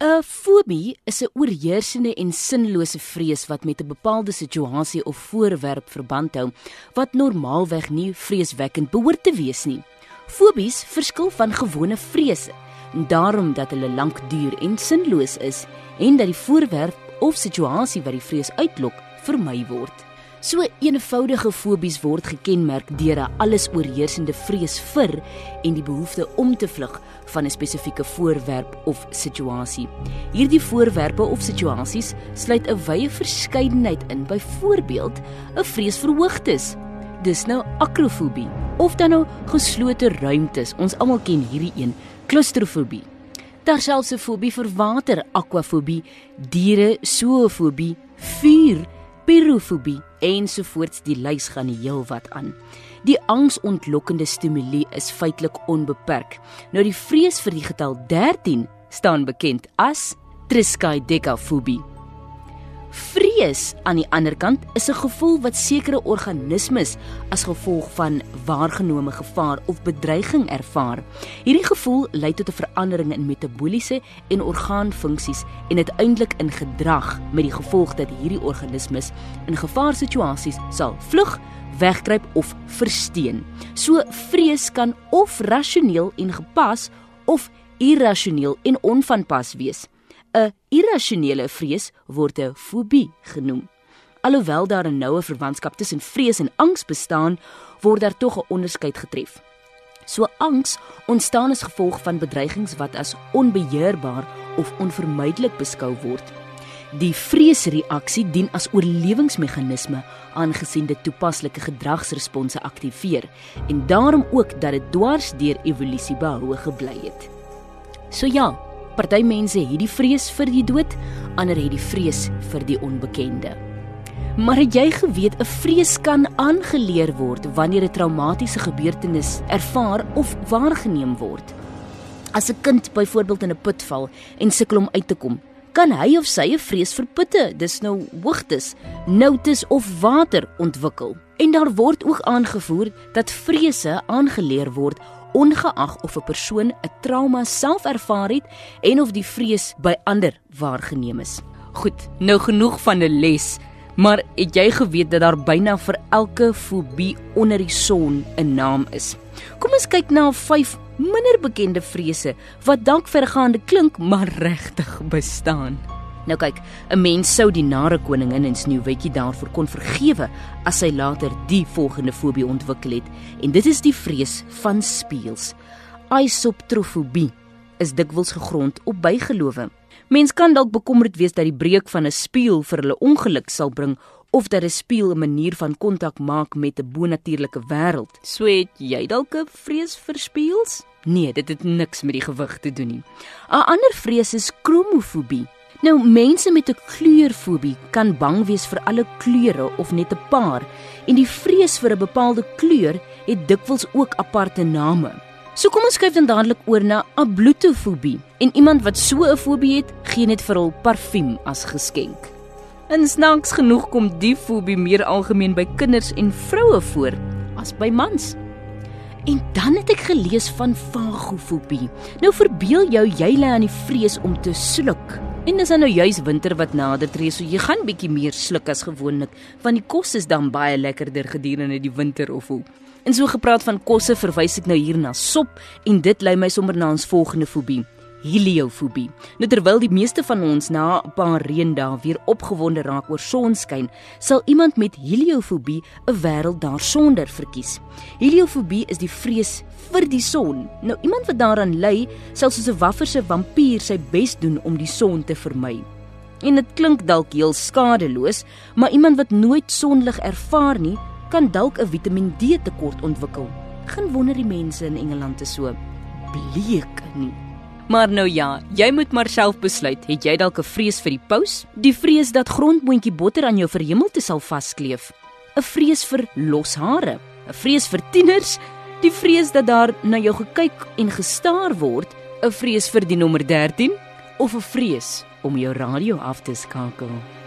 'n Fobie is 'n oorheersende en sinlose vrees wat met 'n bepaalde situasie of voorwerp verband hou wat normaalweg nie vreeswekkend behoort te wees nie. Fobies verskil van gewone vrese, daarom dat hulle lank duur en sinloos is en dat die voorwerp of situasie wat die vrees uitlok vermy word. So eenvoudige fobies word gekenmerk deur 'n alles oorheersende vrees vir en die behoefte om te vlug van 'n spesifieke voorwerp of situasie. Hierdie voorwerpe of situasies sluit 'n wye verskeidenheid in, byvoorbeeld 'n vrees vir hoogtes. Dis nou akrofobie of dan nou geslote ruimtes. Ons almal ken hierdie een, klaustrofobie. Daar selfs 'n fobie vir water, aquafobie, diere, zoofobie, vuur pirofobie ensovoorts die lys gaan heel wat aan. Die angsontlokkende stimule is feitelik onbeperk. Nou die vrees vir die getal 13 staan bekend as triskaidekafobie. Vrees aan die ander kant is 'n gevoel wat sekere organismes as gevolg van waargenome gevaar of bedreiging ervaar. Hierdie gevoel lei tot 'n verandering in metabooliese en orgaanfunksies en uiteindelik in gedrag met die gevolg dat hierdie organismes in gevaarsituasies sal vlug, wegkruip of versteen. So vrees kan of rasioneel en gepas of irrasioneel en onvanpas wees. 'n Irrasionele vrees word 'n fobie genoem. Alhoewel daar 'n noue verwantskap tussen vrees en angs bestaan, word daar tog 'n onderskeid getref. So angs ontstaan as gevolg van bedreigings wat as onbeheerbaar of onvermydelik beskou word. Die vreesreaksie dien as oorlewingsmeganisme aangesien dit toepaslike gedragsresponse aktiveer en daarom ook dat dit dwars deur evolusie behou gebly het. So ja, Party mense het die vrees vir die dood, ander het die vrees vir die onbekende. Maar het jy geweet 'n vrees kan aangeleer word wanneer 'n traumatiese gebeurtenis ervaar of waargeneem word? As 'n kind byvoorbeeld in 'n put val en sukkel om uit te kom, kan hy of sy 'n vrees vir putte, dis nou hoogtes, noutes of water ontwikkel. En daar word ook aangevoer dat vrese aangeleer word ongeag of 'n persoon 'n trauma self ervaar het en of die vrees by ander waargeneem is. Goed, nou genoeg van 'n les, maar het jy geweet dat daar byna vir elke fobie onder die son 'n naam is? Kom ons kyk na 5 minder bekende vrese wat dalk vergaande klink, maar regtig bestaan. Nou kyk, 'n mens sou die nare koningin in Sneeuwwitjie daarvoor kon vergewe as sy later die volgende fobie ontwikkel het, en dit is die vrees van spieëls. Aisoptrofobie is dikwels gegrond op bygelowe. Mens kan dalk bekommerd wees dat die breek van 'n spieël vir hulle ongeluk sal bring of dat 'n spieël 'n manier van kontak maak met 'n bonatuurlike wêreld. So het jy dalk 'n vrees vir spieëls? Nee, dit het niks met die gewig te doen nie. 'n Ander vrees is kromofobie. Nou mense met 'n kleurfobie kan bang wees vir alle kleure of net 'n paar en die vrees vir 'n bepaalde kleur het dikwels ook aparte name. So kom ons skuif dan dadelik oor na ablutofobie. En iemand wat so 'n fobie het, gee net vir hul parfuum as geskenk. En snaaks genoeg kom die fobie meer algemeen by kinders en vroue voor as by mans. En dan het ek gelees van fagofobie. Nou verbeel jou jy lê aan die vrees om te sluk En dis nou juis winter wat nader tree, so jy gaan bietjie meer sluk as gewoonlik, want die kos is dan baie lekkerder gedurende die winter of hoe. En so gepraat van kosse, verwys ek nou hier na sop en dit lei my sommer na ons volgende fobie heliofobie. Nou terwyl die meeste van ons na 'n paar reendae weer opgewonde raak oor sonskyn, sal iemand met heliofobie 'n wêreld daarsonder verkies. Heliofobie is die vrees vir die son. Nou iemand wat daaraan ly, sal soos 'n wafferse vampier sy bes doen om die son te vermy. En dit klink dalk heel skadeloos, maar iemand wat nooit sonlig ervaar nie, kan dalk 'n Vitamiin D tekort ontwikkel. Geen wonder die mense in Engeland is so bleek nie. Maar nou ja, jy moet maar self besluit. Het jy dalk 'n vrees vir die pos? Die vrees dat grondboontjie botter aan jou verhemelte sal vaskleef? 'n Vrees vir los hare? 'n Vrees vir tieners? Die vrees dat daar na jou gekyk en gestaar word? 'n Vrees vir die nommer 13 of 'n vrees om jou radio af te skakel?